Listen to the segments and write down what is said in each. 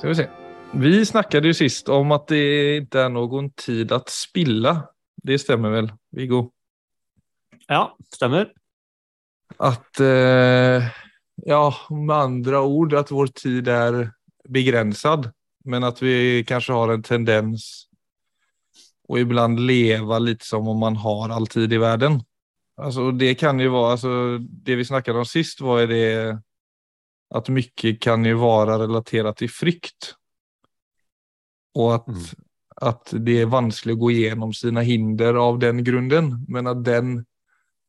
Ska vi se. Vi snackade ju sist om att det inte är någon tid att spilla. Det stämmer väl, Viggo? Ja, stämmer. Att, eh, ja, med andra ord, att vår tid är begränsad. Men att vi kanske har en tendens och ibland leva lite som om man har all tid i världen. Alltså det kan ju vara, alltså det vi snackade om sist var det att mycket kan ju vara relaterat till frykt. Och att, Mm. att det är vanskligt att gå igenom sina hinder av den grunden. Men att den,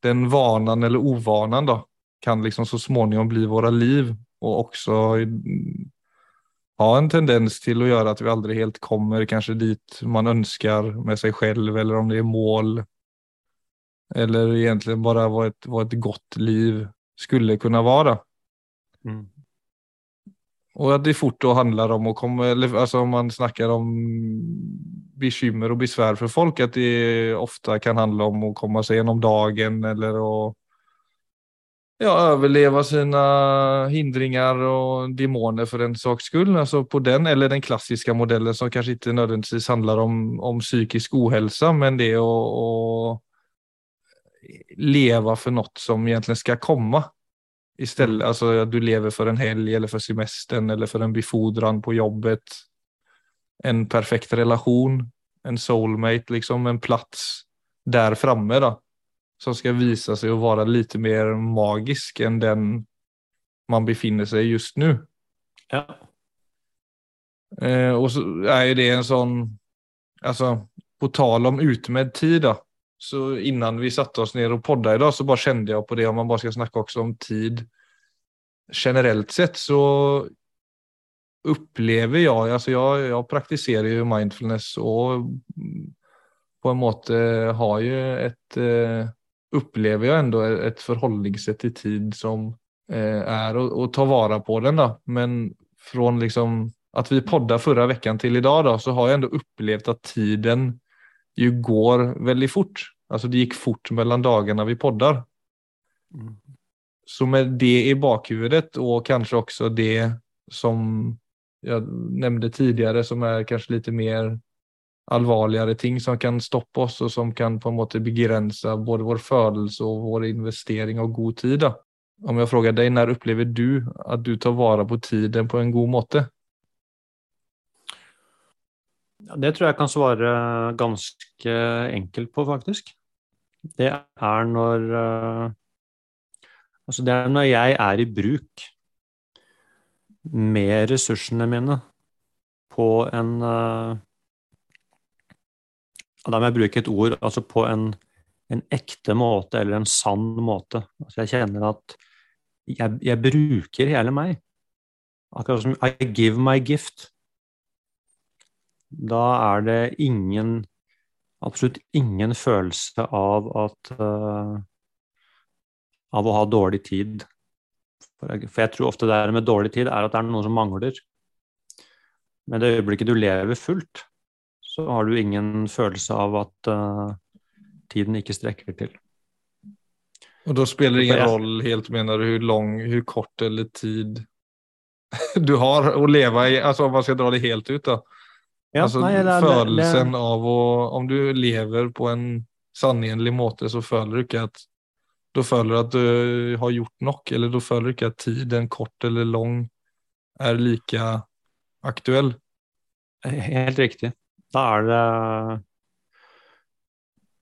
den vanan eller ovanan då kan liksom så småningom bli våra liv och också mm, ha en tendens till att göra att vi aldrig helt kommer kanske dit man önskar med sig själv eller om det är mål. Eller egentligen bara vad ett, vad ett gott liv skulle kunna vara. Mm. Och att det fort då handlar om att komma, eller alltså om man snackar om bekymmer och besvär för folk, att det ofta kan handla om att komma sig gjennom dagen eller att ja, överleva sina hindringar och demoner för en saks skull. Alltså på den eller den klassiska modellen som kanske inte nödvändigtvis handlar om, om psykisk ohälsa, men det är att, att leva för som egentligen ska komma. Istället, alltså att du lever för en helg eller för semestern eller för en befordran på jobbet. En perfekt relation, en soulmate, liksom en plats där framme då. Som ska visa sig att vara lite mer magisk än den man befinner sig just nu. Ja. Eh, och så är det en sån, alltså på tal om utmed tid då. Så innan vi satte oss ner och poddade idag så bara kände jag på det om man bara ska snacka också om tid. Generellt sett så upplever jag, alltså jag, jag praktiserar ju mindfulness och på en måte har ju ett, eh, upplever jag ändå ett förhållningssätt till tid som eh, är att, ta vara på den då. Men från liksom att vi poddar förra veckan till idag då så har jag ändå upplevt att tiden ju går väldigt fort. Alltså det gick fort mellan dagarna vi poddar. Mm. Så med det i bakhuvudet och kanske också det som jag nämnde tidigare som är kanske lite mer allvarligare ting som kan stoppa oss och som kan på en måte begränsa både vår födelse och vår investering av god tid. Om jag frågar dig, när upplever du att du tar vara på tiden på en god måte? Det tror jeg kan svare ganske enkelt på, faktisk. Det er når eh, Altså, det er når jeg er i bruk med ressursene mine på en eh, Da må jeg bruke et ord, altså på en, en ekte måte eller en sann måte. Altså, jeg kjenner at jeg, jeg bruker hele meg. Akkurat som I give my gift. Da er det ingen Absolutt ingen følelse av at uh, Av å ha dårlig tid. For jeg, for jeg tror ofte det er med dårlig tid er at det er noe som mangler. Men det øyeblikket du lever fullt, så har du ingen følelse av at uh, tiden ikke strekker til. Og da spiller det ingen rolle roll helt mener du hvor lang, hvor kort eller tid du har å leve i, altså om man skal dra det helt ut då. Ja, altså nei, det er- følelsen det- av å, om du lever på en sanenlig måte så føler du ikke at Da føler du at du har gjort nok, eller da føler du ikke at tiden kort eller lang, er like aktuell. Helt riktig. Da er det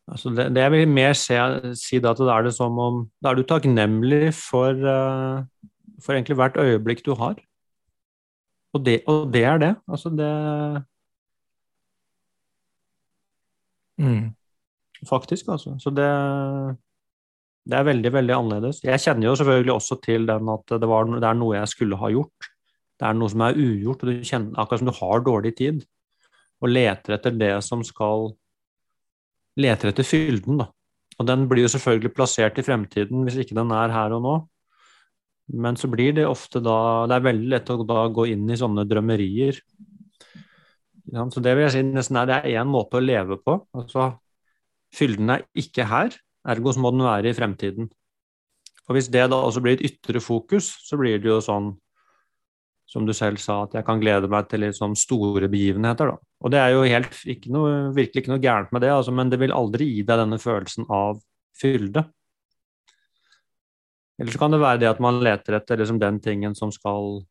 altså det, det jeg vil mer se, si da at da er det som om Da er du takknemlig for, eh, for egentlig hvert øyeblikk du har. Og det, og det er det. Altså det Mm. Faktisk, altså. Så det, det er veldig, veldig annerledes. Jeg kjenner jo selvfølgelig også til den at det, var, det er noe jeg skulle ha gjort. Det er noe som er ugjort, og du kjenner, akkurat som du har dårlig tid. Og leter etter det som skal Leter etter fylden, da. Og den blir jo selvfølgelig plassert i fremtiden hvis ikke den er her og nå. Men så blir det ofte da Det er veldig lett å da gå inn i sånne drømmerier. Så det vil jeg si nesten er det er én måte å leve på. Altså, fylden er ikke her, ergo så må den være i fremtiden. Og hvis det da også blir et ytre fokus, så blir det jo sånn som du selv sa, at jeg kan glede meg til liksom store begivenheter. Da. Og det er jo helt, ikke noe, virkelig ikke noe gærent med det, altså, men det vil aldri gi deg denne følelsen av fylde. Eller så kan det være det at man leter etter liksom den tingen som skal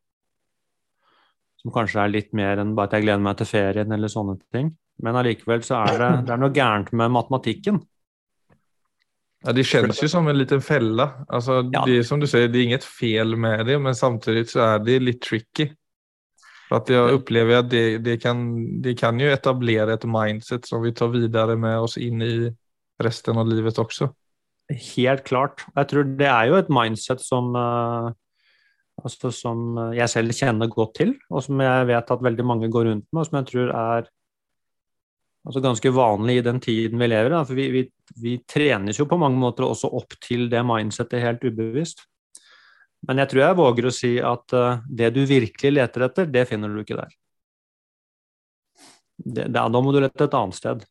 Som kanskje er litt mer enn bare at jeg gleder meg til ferien eller sånne ting. Men allikevel så er det, det er noe gærent med matematikken. Ja, det kjennes jo som en liten felle. Altså, Ja. de, som du sier, det er inget fel med det, men samtidig så er det litt tricky. For at Jeg opplever at det, det, kan, det kan jo etablere et mindset som vi tar videre med oss inn i resten av livet også. Helt klart. Jeg tror det er jo et mindset som, eh, altså som eh, jeg selv kjenner godt til, og som jeg vet at veldig mange går rundt med, og som jeg tror er altså ganske vanlig i den tiden vi lever i. For vi, vi, vi trenes jo på mange måter også opp til det mindsetet helt ubevisst. Men jeg tror jeg våger å si at eh, det du virkelig leter etter, det finner du ikke der. Det, da, da må du lete et annet sted.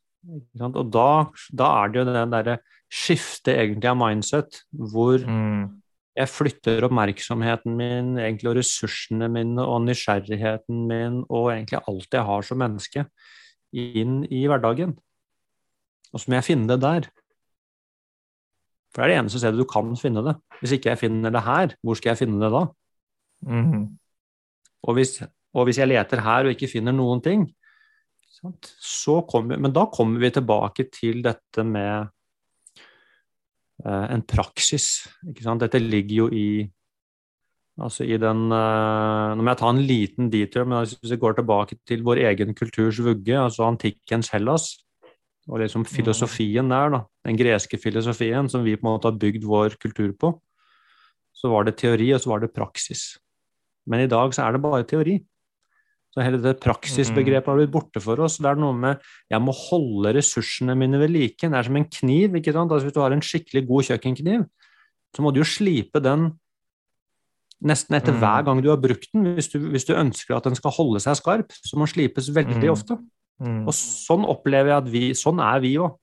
Og da, da er det jo det derre skiftet egentlig av mindset, hvor Mm. Jeg flytter oppmerksomheten min, egentlig og ressursene mine og nysgjerrigheten min og egentlig alt jeg har som menneske, inn i hverdagen. Og så må jeg finne det der. For det er det eneste stedet du kan finne det. Hvis ikke jeg finner det her, hvor skal jeg finne det da? Mm. Og hvis, og hvis jeg leter her og ikke finner noen ting, sant, så kommer, men da kommer vi tilbake til dette med en praksis. Ikke sant? Dette ligger jo i altså i den, eh, Nå må jeg ta en liten detour, men hvis vi går tilbake til vår egen kulturs vugge, altså antikkens Hellas, og liksom filosofien der, da, den greske filosofien som vi på en måte har bygd vår kultur på, så var det teori, og så var det praksis. Men i dag så er det bare teori. Så hele det praksisbegrepet har blitt borte for oss. Det er noe med jeg må holde ressursene mine ved like. Det er som en kniv. ikke sant? Altså Hvis du har en skikkelig god kjøkkenkniv, så må du jo slipe den nesten etter Mm. hver gang du har brukt den. Hvis du, hvis du ønsker at den skal holde seg skarp, så må den slipes veldig Mm. ofte. Mm. Og sånn opplever jeg at vi Sånn er vi òg.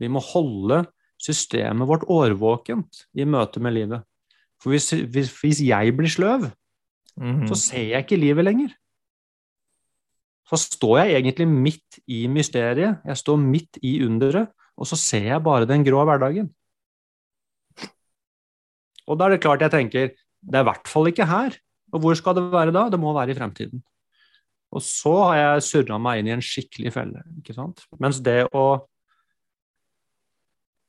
Vi må holde systemet vårt årvåkent i møte med livet. For hvis, hvis, hvis jeg blir sløv, så ser jeg ikke livet lenger. Så står jeg egentlig midt i mysteriet, jeg står midt i underet, og så ser jeg bare den grå hverdagen. Og da er det klart jeg tenker, det er i hvert fall ikke her. Og hvor skal det være da? Det må være i fremtiden. Og så har jeg surra meg inn i en skikkelig felle, ikke sant. Mens det å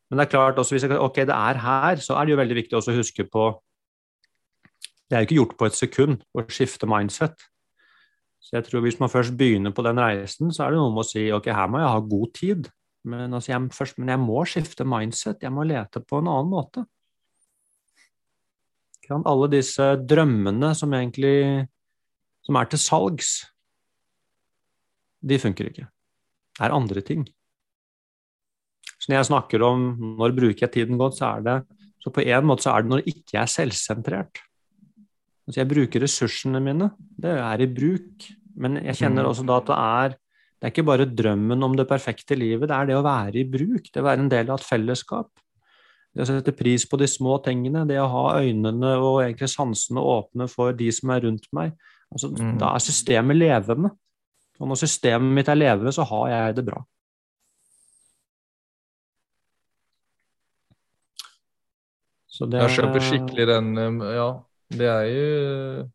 Men det er klart også hvis jeg, ok, det er her, så er det jo veldig viktig også å huske på det er jo ikke gjort på et sekund å skifte mindset. Så jeg tror hvis man først begynner på den reisen, så er det noe med å si ok, her må jeg ha god tid. Men, altså, jeg, først, men jeg må skifte mindset. Jeg må lete på en annen måte. Alle disse drømmene som egentlig som er til salgs, de funker ikke. Det er andre ting. Så når jeg snakker om når bruker jeg tiden godt, så er det så på en måte så er det når ikke jeg er selvsentrert. Altså jeg bruker ressursene mine, det er i bruk. Men jeg kjenner også da at det er det er ikke bare drømmen om det perfekte livet, det er det å være i bruk, det å være en del av et fellesskap. Det å sette pris på de små tingene, det å ha øynene og egentlig sansene åpne for de som er rundt meg. Altså, Mm. Da er systemet levende. Og når systemet mitt er levende, så har jeg det bra. Så det, jeg kjøper skikkelig den, eh, ja, det er ju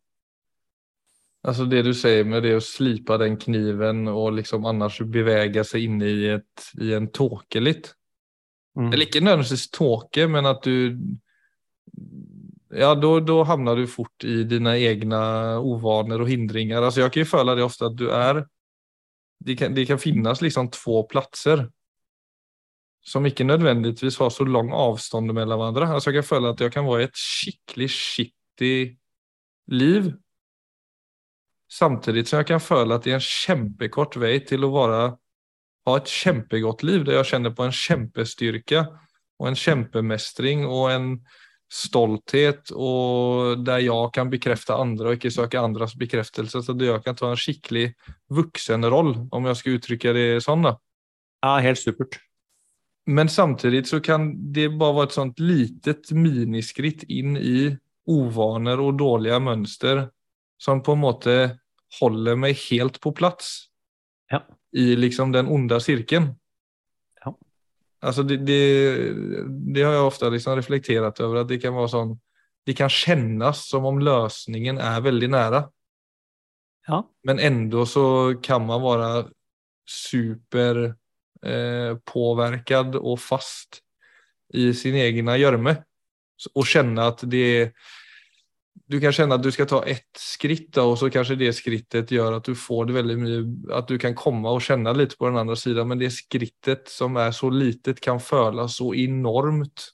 Alltså det du säger med det att slipa den kniven och liksom annars beväga sig in i, ett, i en tåkeligt. Mm. Eller ikke nødvendigvis tåke, men at du Ja, då, då hamnar du fort i dina egna ovanor och hindringar. Alltså jag kan ju føle det ofta att du är det kan, det kan finnas liksom två platser som ikke nødvendigvis har så lang avstånd mellom hverandre. Altså jeg kan føle at jeg kan være i et skikkelig shitty liv, samtidig som jeg kan føle at det er en kjempekort vei til å være, ha et kjempegodt liv, der jeg kjenner på en kjempestyrke og en kjempemestring og en stolthet, og der jeg kan bekrefte andre og ikke søke andres bekreftelse, så jeg kan ta en skikkelig voksenrolle, om jeg skal uttrykke det sånn. da. Ja, helt supert. Men samtidig så kan det bare være et sånt litet miniskritt inn i ovaner og dårlige mønster som på en måte holder meg helt på plass Ja. i liksom den onde sirkelen. Ja. Altså det, det, det har jeg ofte liksom reflektert over, at det kan være sånn Det kan kjennes som om løsningen er veldig nære. Ja. Men enda så kan man være super eh, påverkad och fast i sin egen gjørme. Og kjenne at det Du kan kjenne at du skal ta ett skritt og så kanskje det skrittet gjør at du får det veldig mye At du kan komme og kjenne litt på den andre siden, men det skrittet som er så litet, kan føles så enormt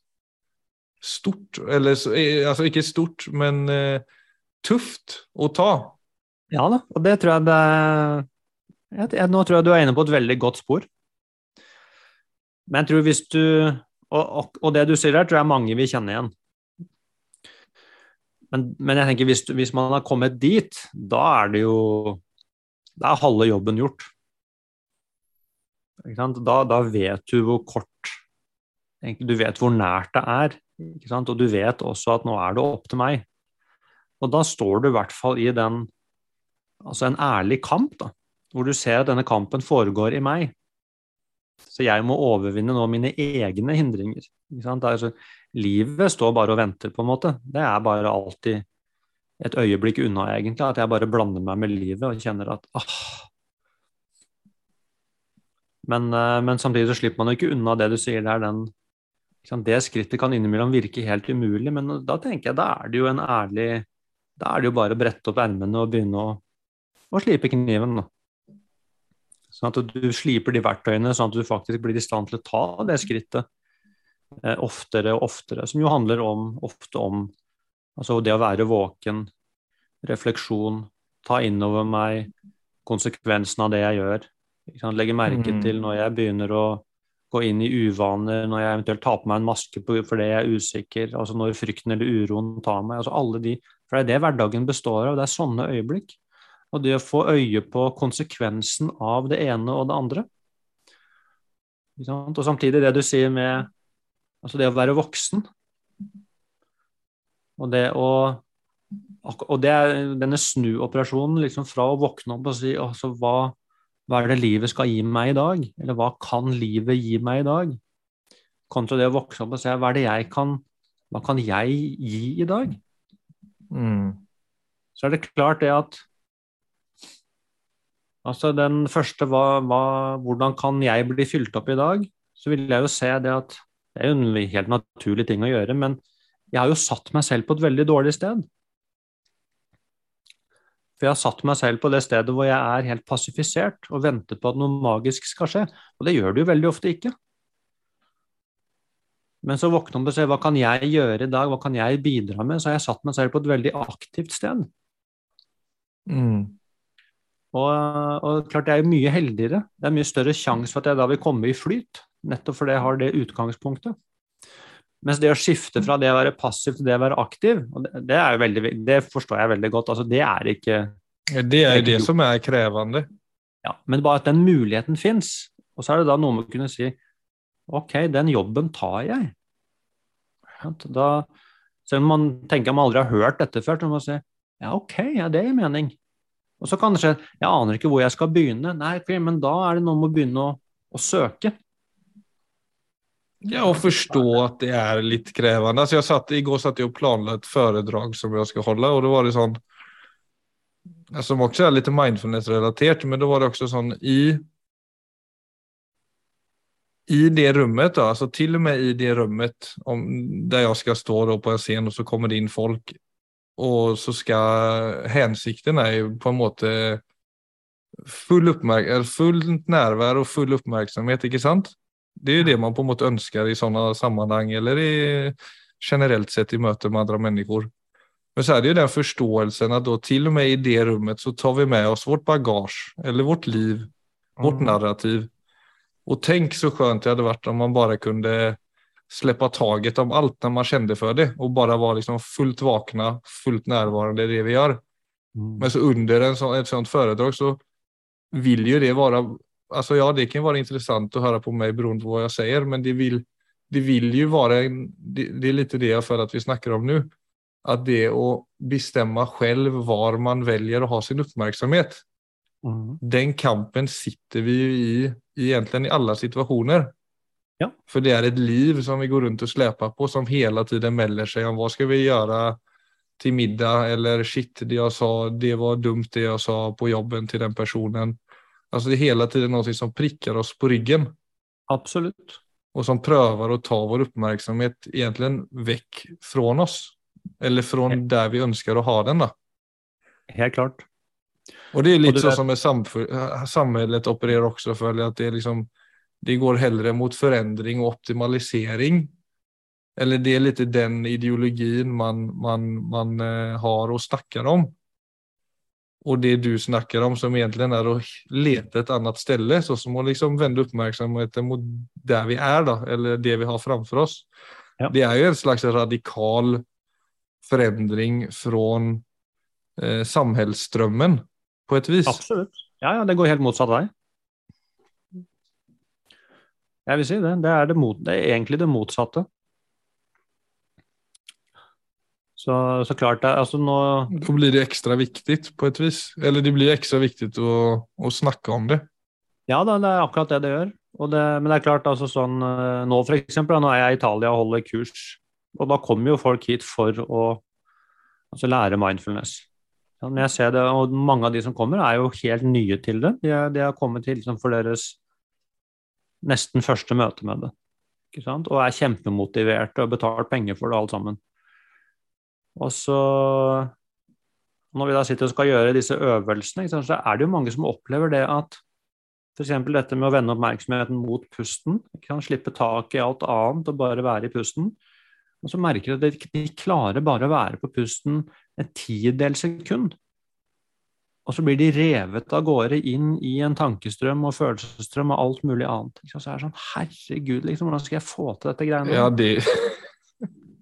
stort. Eller eh, altså ikke stort, men eh, tøft å ta. Ja da, og det tror jeg det jeg, jeg, Nå tror jeg du er inne på et veldig godt spor. Men jeg tror hvis du Og, og, og det du sier der, tror jeg mange vil kjenne igjen. Men, men jeg tenker hvis, hvis man har kommet dit, da er det jo Da er halve jobben gjort. Da, da vet du hvor kort Du vet hvor nært det er. Og du vet også at nå er det opp til meg. Og da står du i hvert fall i den altså en ærlig kamp, da, hvor du ser at denne kampen foregår i meg. Så jeg må overvinne nå mine egne hindringer. Ikke sant? Altså, livet står bare og venter, på en måte. Det er bare alltid et øyeblikk unna, egentlig. At jeg bare blander meg med livet og kjenner at ah. Men, eh, men samtidig så slipper man jo ikke unna det du sier, det er den liksom. Det skrittet kan innimellom virke helt umulig, men da tenker jeg da er det jo en ærlig Da er det jo bare å brette opp ermene og begynne å å slipe kniven. Da. Sånn at du sliper de verktøyene, sånn at du faktisk blir i stand til å ta det skrittet oftere og oftere. Som jo handler om, ofte om altså det å være våken, refleksjon, ta inn over meg konsekvensen av det jeg gjør. Legge merke Mm. til når jeg begynner å gå inn i uvaner, når jeg eventuelt tar på meg en maske fordi jeg er usikker, altså når frykten eller uroen tar meg. altså alle de, For det er det hverdagen består av, det er sånne øyeblikk. Og det å få øye på konsekvensen av det ene og det andre. Og samtidig det du sier med altså det å være voksen. Og det å og det er denne snuoperasjonen liksom fra å våkne opp og si altså, hva, hva er det livet skal gi meg i dag? Eller hva kan livet gi meg i dag? Kontra det å vokse opp og se hva er det jeg kan hva kan jeg gi i dag? Mm. så er det klart det at Altså den første hva, hva, Hvordan kan jeg bli fylt opp i dag? Så vil jeg jo se det at Det er jo en helt naturlig ting å gjøre, men jeg har jo satt meg selv på et veldig dårlig sted. For jeg har satt meg selv på det stedet hvor jeg er helt passifisert og venter på at noe magisk skal skje. Og det gjør det jo veldig ofte ikke. Men så våkner man og sier, hva kan jeg gjøre i dag, hva kan jeg bidra med, så har jeg satt meg selv på et veldig aktivt sted. Mm. Og, og klart jeg er jo mye heldigere. Det er mye større sjanse for at jeg da vil komme i flyt, nettopp fordi jeg har det utgangspunktet. Mens det å skifte fra det å være passiv til det å være aktiv, det, det, jo veldig, det forstår jeg veldig godt. altså Det er ikke Det er det som er krevende. ja, Men bare at den muligheten fins. Og så er det da noe med å kunne si OK, den jobben tar jeg. Da, selv om man tenker man aldri har hørt dette før, så må man si ja, OK, ja, det gir mening. Og så kan det skje jeg aner ikke hvor jeg skal begynne. Nei, men da er det noe med å begynne å, å søke. Ja, og forstå at det er litt krevende. Altså, jeg satt, I går satt jeg og planla et foredrag som jeg skal holde, og da var det sånn Som også er litt mindfulness-relatert, men da var det også sånn i i det rummet, da, alltså till och med i det rummet om, jeg skal ska stå da, på en scen og så kommer det inn folk og så skal hensikten er jo på en måte full, full nærvær og full oppmerksomhet, ikke sant? Det är ju det man på en måte ønsker i sånne sammanhang eller i, generellt sett i møte med andre mennesker. Men så er det jo den forståelsen at då till och med i det rummet så tar vi med oss vårt bagage eller vårt liv, vårt Mm. narrativ. Och tänk så skönt det hade varit om man bara kunde släppa taget om allt när man kände för det och bara vara liksom fullt vakna, fullt närvarande i det vi gör. Mm. Men så under en så, ett sånt föredrag så vill ju det vara, alltså ja det kan vara intressant att höra på mig beroende på vad jag säger, men det vill, det vill ju vara, en, det, det är lite det jag för att vi snackar om nu. At det å bestemme selv var man velger å ha sin oppmerksomhet, Mm. den kampen sitter vi ju i egentligen i alla situationer. Ja. För det är ett liv som vi går runt och släpar på som hela tiden melder sig om vad ska vi göra till middag eller shit det jag sa det var dumt det jag sa på jobben till den personen. Alltså det är hela tiden någonting som prickar oss på ryggen Absolut. och som prövar att ta vår uppmärksamhet egentligen väck från oss. Eller från Helt. där vi önskar att ha den då. Helt klart. Och det är lite det så där... som med samf- samhället opererar också för att det är liksom det går hellre mot förändring och optimalisering. Eller det är lite den ideologin man, man, man eh, har och snackar om. Och det du snackar om som egentligen är att leta ett annat ställe, så som att liksom vända uppmärksamheten mot där vi är då, eller det vi har framför oss. Ja. Det är ju en slags radikal förändring från eh, samhällsströmmen på ett vis. Absolutt. Ja, ja, det går helt motsatt vei. Jeg vil si det. Det er, det, mot, det er egentlig det motsatte. Så, så klart det, altså nå, Da blir det ekstra viktig, på et vis. Eller det blir ekstra viktig å, å snakke om det. Ja da, det er akkurat det det gjør. Det, men det er klart, altså sånn eh, Nå eksempel, nå er jeg i Italia og holder kurs. Og da kommer jo folk hit for å altså lære mindfulness. Men jeg ser det, og mange av de som kommer, er jo helt nye til det. De, de har kommet hit liksom for deres nesten første møte med det. Og er kjempemotiverte og har betalt penger for det alt sammen. Og så Når vi da sitter og skal gjøre disse øvelsene, så er det jo mange som opplever det at F.eks. dette med å vende oppmerksomheten mot pusten. Sant? Slippe tak i alt annet og bare være i pusten. Og så merker de at de klarer bare å være på pusten en tiendedel sekund. Og så blir de revet av gårde inn i en tankestrøm og følelsesstrøm og alt mulig annet. Så er det sånn, herregud, liksom, hvordan skal jeg få til dette greiene? Ja, det,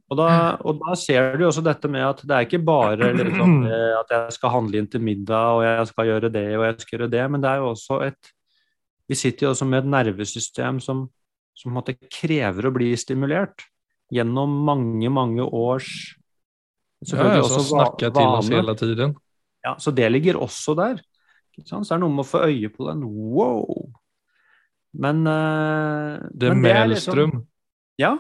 Og da, og da ser du også dette med at det er ikke bare liksom, at jeg skal handle inn til middag, og jeg skal gjøre det og jeg skal gjøre det, men det er jo også et Vi sitter jo også med et nervesystem som, som måte krever å bli stimulert gjennom mange, mange års ja, som jeg til till oss hele tiden. Ja, så det ligger også der. Så det er noe med å få øye på den. Wow! Men, eh, Det men er liksom- Mälström. ja,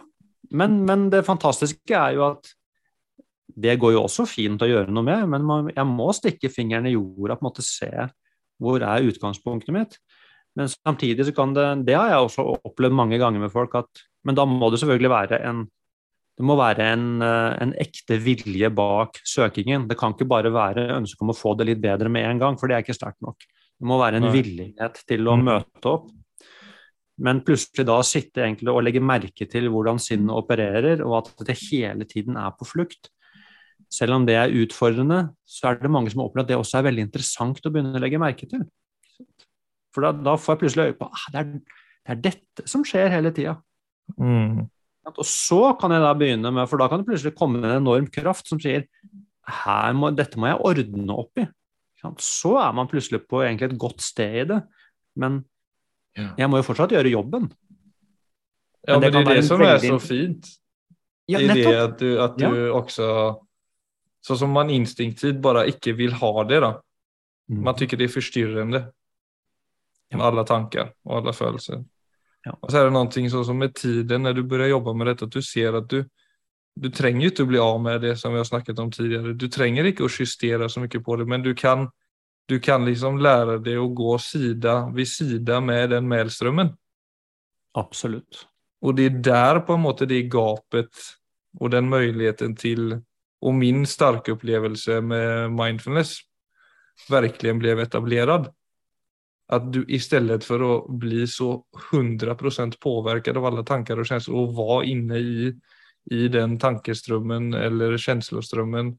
men, men det fantastiske er jo at det går jo også fint å gjøre noe med, men man, jeg må stikke fingeren i jorda på en måte se hvor er utgangspunktet mitt. Men samtidig så kan det Det har jeg også opplevd mange ganger med folk, at Men da må det selvfølgelig være en det må være en, eh, en ekte vilje bak søkingen. Det kan ikke bare være ønske om å få det litt bedre med en gang, for det er ikke sterkt nok. Det må være en villighet til å Mm. møte opp. Men plutselig da sitte egentlig og legge merke til hvordan sinnet opererer, og at det hele tiden er på flukt. Selv om det er utfordrende, så er det mange som opplever at det også er veldig interessant å begynne å legge merke til. For da, da får jeg plutselig øye på ah, det, det er dette som skjer hele tida. Mm. Og så kan jeg da begynne med, for da kan det plutselig komme en enorm kraft som sier her må, dette må jeg ordne opp i. Så er man plutselig på egentlig et godt sted i det. Men. Jeg må jo fortsatt gjøre jobben. Ja, Men det det kan det som veldig... er så fint. Ja, I det at att du, at du ja. også Sånn som man instinktivt bare ikke vil ha det då. Mm. Man syns det er forstyrrende Med alle tanker og alle følelser. Ja. Og så er det noe sånn som med tiden når du begynner å jobbe med dette, at du ser at du, du trenger inte att bli av med det som vi har snakket om tidligere. Du trenger ikke å justere så mye på det, men du kan, du kan liksom lære deg å gå sida ved sida med den mälströmmen. Absolutt. Og det er der på en måte det gapet og den muligheten til og min sterke opplevelse med mindfulness virkelig ble etablert. At du i stedet for å bli så 100% påverkad av alle tanker og känslor og være inne i, i den tankestrømmen eller känsloströmmen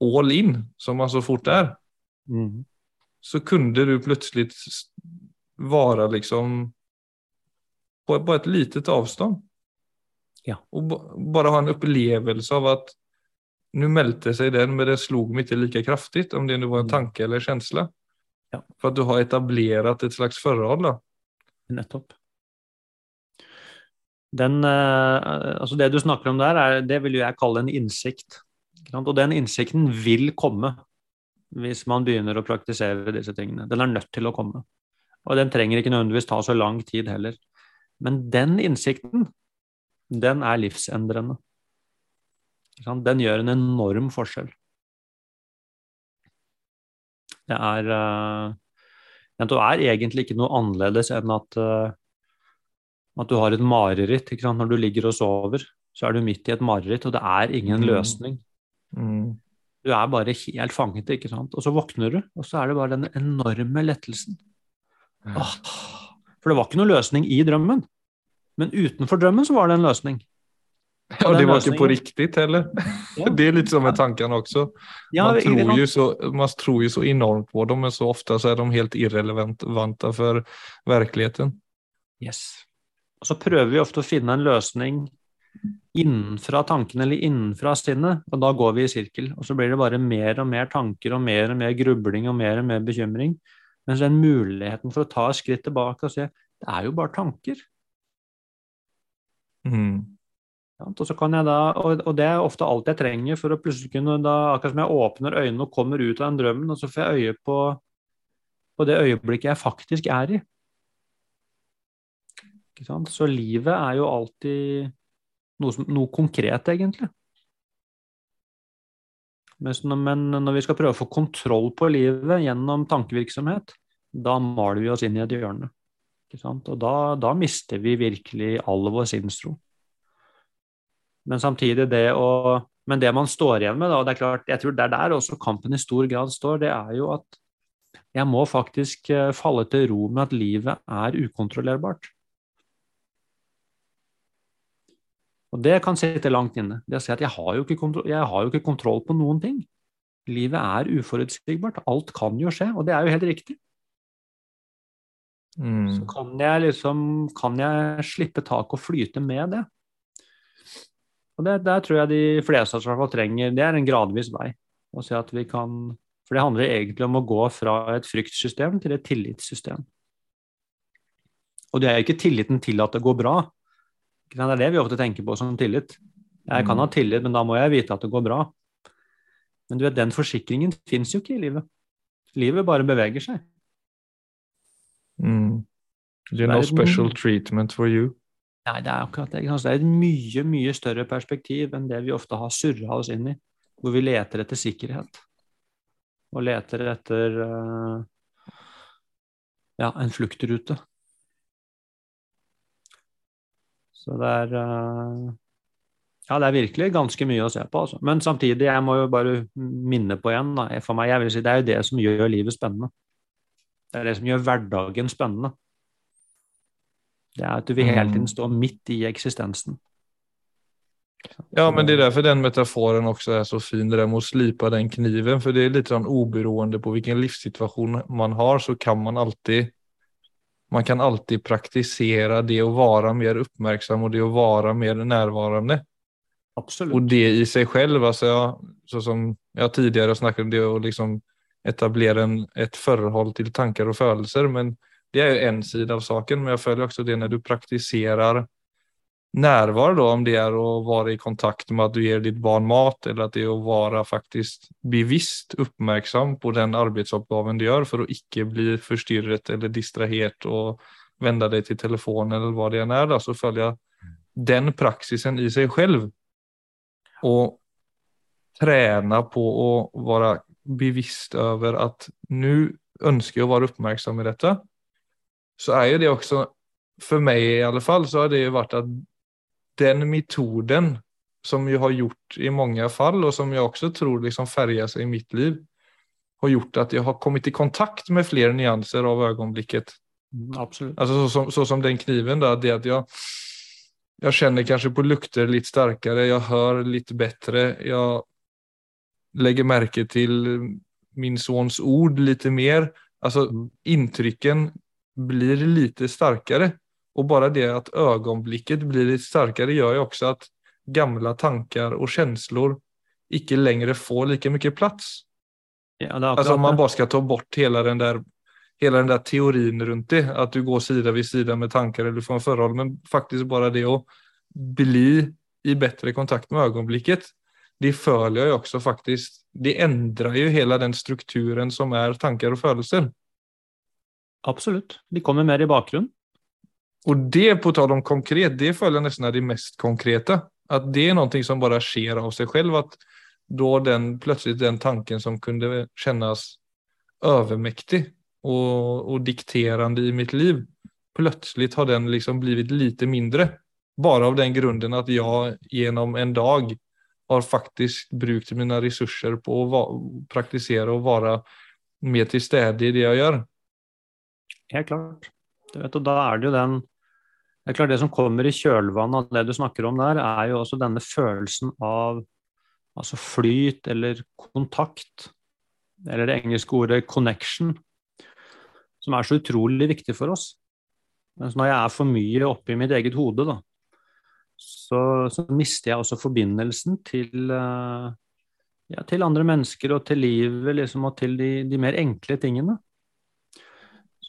all in som man så fort är Mm. så kunde du plötsligt vara liksom på, på ett litet avstånd. Ja. Och bara ha en upplevelse av att nu mälte sig den men det slog mig inte lika kraftigt om det nu var en Mm. tanke eller känsla. Ja. För att du har etablerat ett slags forhold. Nettopp. Den, altså det du snakker om der, er, det vil jeg kalle en innsikt. Og den innsikten vil komme hvis man begynner å praktisere disse tingene. Den er nødt til å komme. Og den trenger ikke nødvendigvis ta så lang tid heller. Men den innsikten, den er livsendrende. Den gjør en enorm forskjell. Det er uh, Det er egentlig ikke noe annerledes enn at, uh, at du har et mareritt. Når du ligger og sover, så er du midt i et mareritt, og det er ingen mm. løsning. Mm. Du er bare helt fanget, ikke sant. Og så våkner du, og så er det bare den enorme lettelsen. Åh, for det var ikke noen løsning i drømmen. Men utenfor drømmen så var det en løsning. Og, det var ikke på riktig heller. Ja. Det er litt som med tankene også. Ja, man, tror jo så, man tror jo så enormt på dem, men så ofte så er de helt irrelevante for virkeligheten. Yes. Og så prøver vi ofte å finne en løsning innenfra tankene eller innenfra sinnet, og da går vi i sirkel. Og så blir det bare mer og mer tanker og mer og mer grubling og mer og mer bekymring. Mens den muligheten for å ta et skritt tilbake og se det er jo bare tanker. Mm. Og, så kan jeg da, og, og, det er ofte alt jeg trenger for å plutselig kunne da, Akkurat som jeg åpner øynene og kommer ut av den drømmen, og så får jeg øye på, på det øyeblikket jeg faktisk er i. Så livet er jo alltid noe, som, noe konkret, egentlig. Men når vi skal prøve å få kontroll på livet gjennom tankevirksomhet, da maler vi oss inn i et hjørne. Og da, da, mister vi virkelig all vår sinnstro. Men samtidig det å Men det man står igjen med, da, og det er klart, jeg tror det er der også kampen i stor grad står, det er jo at jeg må faktisk eh, falle til ro med at livet er ukontrollerbart. Og det kan sitte langt inne. Det å si at jeg har, jo ikke kontroll, jeg har jo ikke kontroll på noen ting. Livet er uforutsigbart. Alt kan jo skje, og det er jo helt riktig. Mm. Så kan jeg liksom Kan jeg slippe tak og flyte med det? Og det, Der tror jeg de fleste av oss trenger Det er en gradvis vei. Å si at vi kan For det handler egentlig om å gå fra et fryktsystem til et tillitssystem. Og det er jo ikke tilliten til at det går bra, det er det vi ofte tenker på som tillit. Jeg kan ha mm. tillit, men da må jeg vite at det går bra. Men du vet, den forsikringen fins jo ikke i livet. Livet bare beveger seg. Mm. Er no special treatment for you. Nei, det er akkurat det. Det er et mye, mye større perspektiv enn det vi ofte har surra oss inn i, hvor vi leter etter sikkerhet. Og leter etter uh, ja, en fluktrute. Så det er uh, Ja, det er virkelig ganske mye å se på. Altså. Men samtidig, jeg må jo bare minne på igjen, da, for meg, jeg vil si det er jo det som gjør livet spennende. Det er det som gjør hverdagen spennende. Det er at du vil hele tiden mm. stå midt i eksistensen. Ja, men det er derfor den metaforen også er så fin, det der med å slipe den kniven. For det er litt sånn uberoende på hvilken livssituasjon man har, så kan man alltid man kan alltid praktisere det å være mer oppmerksom og det å være mer nærværende. Absolutt. Og det i seg selv, altså, ja, så som jeg tidligere snakket om det å liksom etablere en, et forhold til tanker og følelser, men det er jo en side av saken, men jeg føler også det når du praktiserer närvaro om det er å være i kontakt med at du gir ditt barn mat eller at det er å være faktisk bevisst oppmerksom på den arbeidsoppgaven du gjør for å ikke bli forstyrret eller distrahert og vende deg til telefonen eller hva det enn er, da, så følge den praksisen i seg selv og trene på å være bevisst over at nå ønsker jeg å være oppmerksom i dette, så er jo det også, for meg i alle fall, så har det jo vært at den metoden som jeg har gjort i mange fall, og som jeg også tror liksom seg i mitt liv, har gjort at jeg har kommet i kontakt med flere nyanser av øyeblikket. Mm, så, som, så som den kniven, da, det at jeg, jeg kjenner kanskje på lukter litt sterkere, jeg hører litt bedre, jeg legger merke til min sons ord litt mer. Altså, mm. blir litt sterkere. Og bare det at ögonblicket blir litt sterkere gjør jo også at gamle tanker og känslor ikke lenger får like mye plass. Ja, alltså om man bare skal ta bort hele den der hela den där teorin rundt det, at du går sida vid sida med tankar eller får en forhold, men faktisk bare det å bli i bedre kontakt med ögonblicket, det følger jo også faktisk Det endrer jo hele den strukturen som er tanker og følelser. Absolutt. De kommer mer i bakgrunnen. Og det, på tal om konkret, det føler jeg nesten er det mest konkrete. At det er noe som bare skjer av seg selv. At da den, plutselig den tanken som kunne kjennes overmektig og, og dikterende i mitt liv, plutselig har den liksom blitt litt mindre. Bare av den grunnen at jeg gjennom en dag har faktisk brukt mine ressurser på å praktisere og være mer til stede i det jeg gjør. Helt klart. Du vet, og da er det jo den Det er klart det som kommer i kjølvannet av det du snakker om der, er jo også denne følelsen av altså flyt eller kontakt, eller det engelske ordet 'connection', som er så utrolig viktig for oss. Mens når jeg er for mye oppe i mitt eget hode, da, så, så mister jeg også forbindelsen til, uh, ja, til andre mennesker og til livet liksom, og til de, de, mer enkle tingene.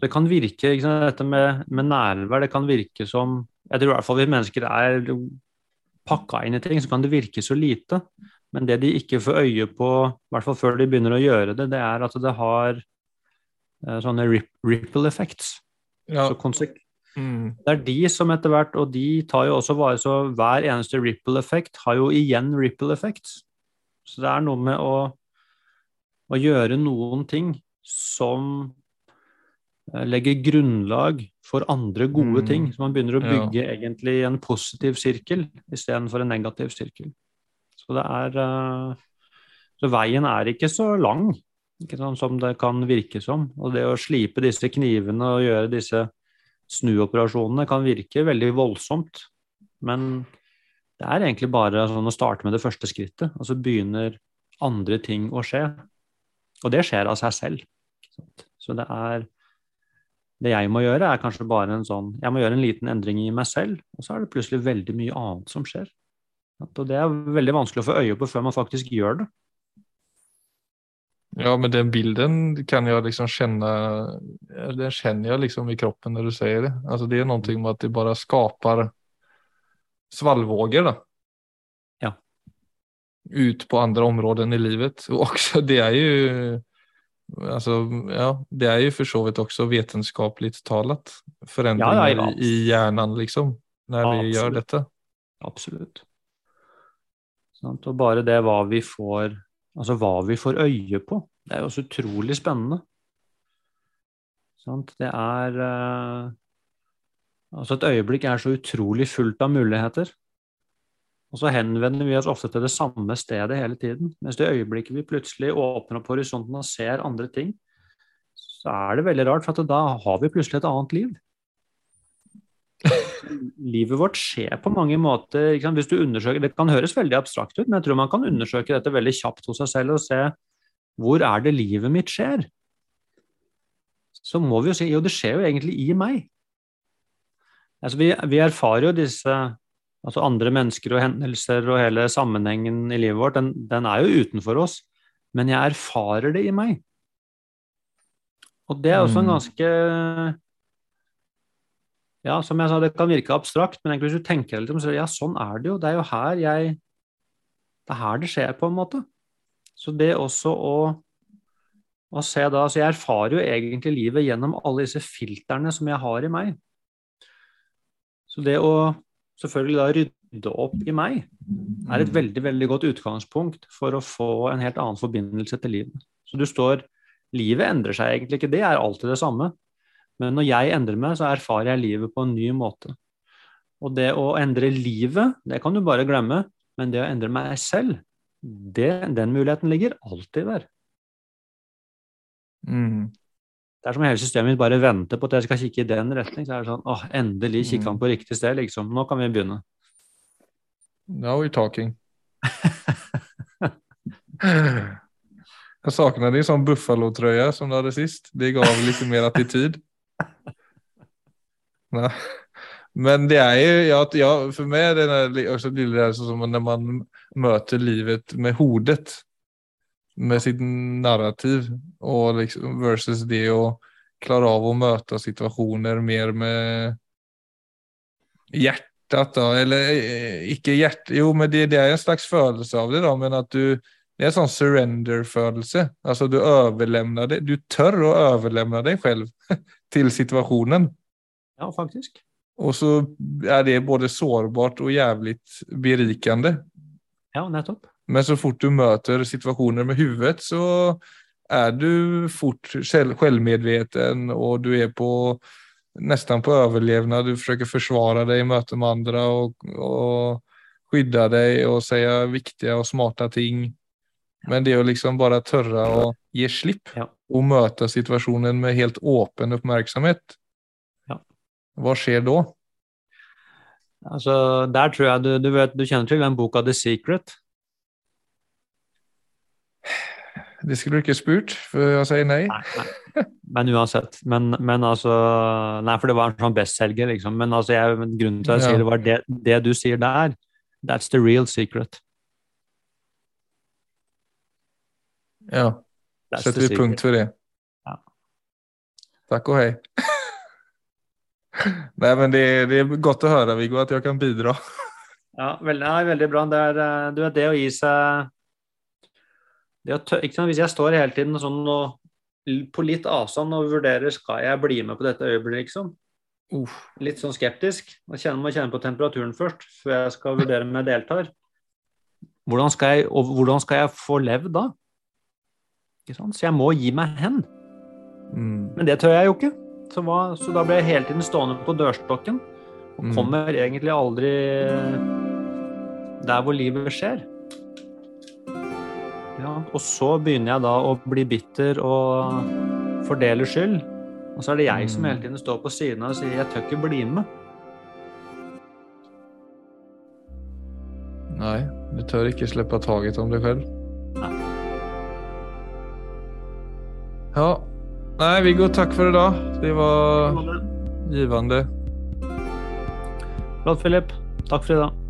Så det kan virke, sant, dette med, med, nærvær, det kan virke som Jeg tror i hvert fall vi mennesker er pakka inn i ting, så kan det virke så lite. Men det de ikke får øye på, i hvert fall før de begynner å gjøre det, det er at det har uh, sånne ripple effects. Ja. Så mm. Det er de som etter hvert, og de tar jo også vare så hver eneste ripple effect har jo igjen ripple effects. Så det er noe med å, å gjøre noen ting som legger grunnlag for andre gode mm. ting. Så man begynner å bygge ja. egentlig en positiv sirkel istedenfor en negativ sirkel. Så det er eh, Så veien er ikke så lang ikke sånn som det kan virke som. Og det å slipe disse knivene og gjøre disse snuoperasjonene kan virke veldig voldsomt. Men det er egentlig bare sånn å starte med det første skrittet, og så begynner andre ting å skje. Og det skjer av seg selv. Så det er Det jeg må gjøre, er kanskje bare en sånn Jeg må gjøre en liten endring i meg selv, og så er det plutselig veldig mye annet som skjer. Og det er veldig vanskelig å få øye på før man faktisk gjør det. Ja, men den bilden kan jeg liksom kjenne Den kjenner jeg liksom i kroppen når du sier det. Altså det er noe med at det bare skaper svalvåger, da. Ja. Ut på andre områder i livet. Og også, det er jo Altså, ja, det er jo for så vidt også vetenskapligt talat Forandringer ja, ja, i hjernen, liksom, når vi Absolutt. gjør dette. Absolutt. Sånt, Og bare det hva vi får Altså hva vi får øye på, det er jo også utrolig spennende. Sant? Det er uh, Altså et øyeblikk er så utrolig fullt av muligheter. Og så henvender vi oss ofte til det samme stedet hele tiden. Mens det øyeblikket vi plutselig åpner opp horisonten og ser andre ting, så er det veldig rart, for da har vi plutselig et annet liv livet vårt skjer på mange måter Hvis du undersøker, Det kan høres veldig abstrakt ut, men jeg tror man kan undersøke dette veldig kjapt hos seg selv og se hvor er det livet mitt skjer? Så må vi jo si jo, det skjer jo egentlig i meg. Altså, vi, vi erfarer jo disse altså andre mennesker og hendelser og hele sammenhengen i livet vårt, den, den er jo utenfor oss, men jeg erfarer det i meg. Og det er også en mm. ganske ja, som jeg sa, det kan virke abstrakt, men egentlig hvis du tenker litt om så ja, sånn er det jo. Det er jo her jeg Det er her det skjer, på en måte. Så det også å, å se da Så jeg erfarer jo egentlig livet gjennom alle disse filterne som jeg har i meg. Så det å selvfølgelig da rydde opp i meg er et veldig, veldig godt utgangspunkt for å få en helt annen forbindelse til livet. Så du står Livet endrer seg egentlig ikke, det er alltid det samme. Men når jeg endrer meg, så erfarer jeg livet på en ny måte. Og det å endre livet, det kan du bare glemme. Men det å endre meg selv, det, den muligheten ligger alltid der. Mm. Det er som hele systemet mitt bare venter på at jeg skal kikke i den retning. Så er det sånn åh, endelig kikker han mm. på riktig sted, liksom. Nå kan vi begynne. Now we're talking. jeg savner din sånn Buffalo-trøye som du hadde sist. Det ga litt mer attityd. Men det er jo, ja, ja for meg det er også blir det som når man møter livet med hodet. Med sitt narrativ og liksom, versus det å klare av å møte situasjoner mer med hjertet da. eller eh, ikke hjertet jo men det, det er en slags følelse av det da, men at du, det er en sånn surrender-følelse. Altså du overlemner det, du tør å overlemne deg selv til situasjonen. Ja, faktisk. Og så er det både sårbart og jævlig berikende. Ja, nettopp. Men så fort du møter situasjoner med huvudet så er du fort selvmedveten og du er på nesten på overlevnad. Du forsøker forsvare deg i møte med andre og, og skydde deg og si viktige og smarte ting. Men det å liksom bare tørre å gi slipp Ja. og møte situasjonen med helt åpen oppmerksomhet, Ja. hva skjer da? Altså, der tror jeg du, du vet, du kjenner til den boka The Secret? Det skulle du ikke spurt, for å si nei. Nei, nei. Men uansett. Men, men altså Nei, for det var en sånn bestselger, liksom. Men altså, jeg, grunnen til at jeg Ja. sier det var det, det du sier der, that's the real secret. Ja, That's setter vi secret. punkt for det. Ja. Takk og hei. Nei, men det, det er godt å høre, Viggo, at jeg kan bidra. Ja, veldig, nei, veldig bra. Det er, eh, du det å gi seg det å tø, ikke sant? Hvis jeg står hele tiden sånn og, på litt avstand og vurderer skal jeg bli med på dette øyeblikket, liksom. Uh, litt sånn skeptisk. Må kjenne på temperaturen først, før jeg skal vurdere om jeg deltar. Hvordan skal jeg, og hvordan skal jeg få levd da? Så jeg må gi meg hen. Mm. Men det tør jeg jo ikke. Så, hva, så da blir jeg hele tiden stående på dørstokken og Mm. kommer egentlig aldri der hvor livet skjer. Ja, og så begynner jeg da å bli bitter og fordele skyld. Og så er det jeg som hele tiden står på siden av og sier 'jeg tør ikke bli med'. Nei, du tør ikke slippe taget om deg selv. Nei. Ja. Nei, Viggo, takk for i dag. Det var givende. Flott, Philip. Takk for i dag.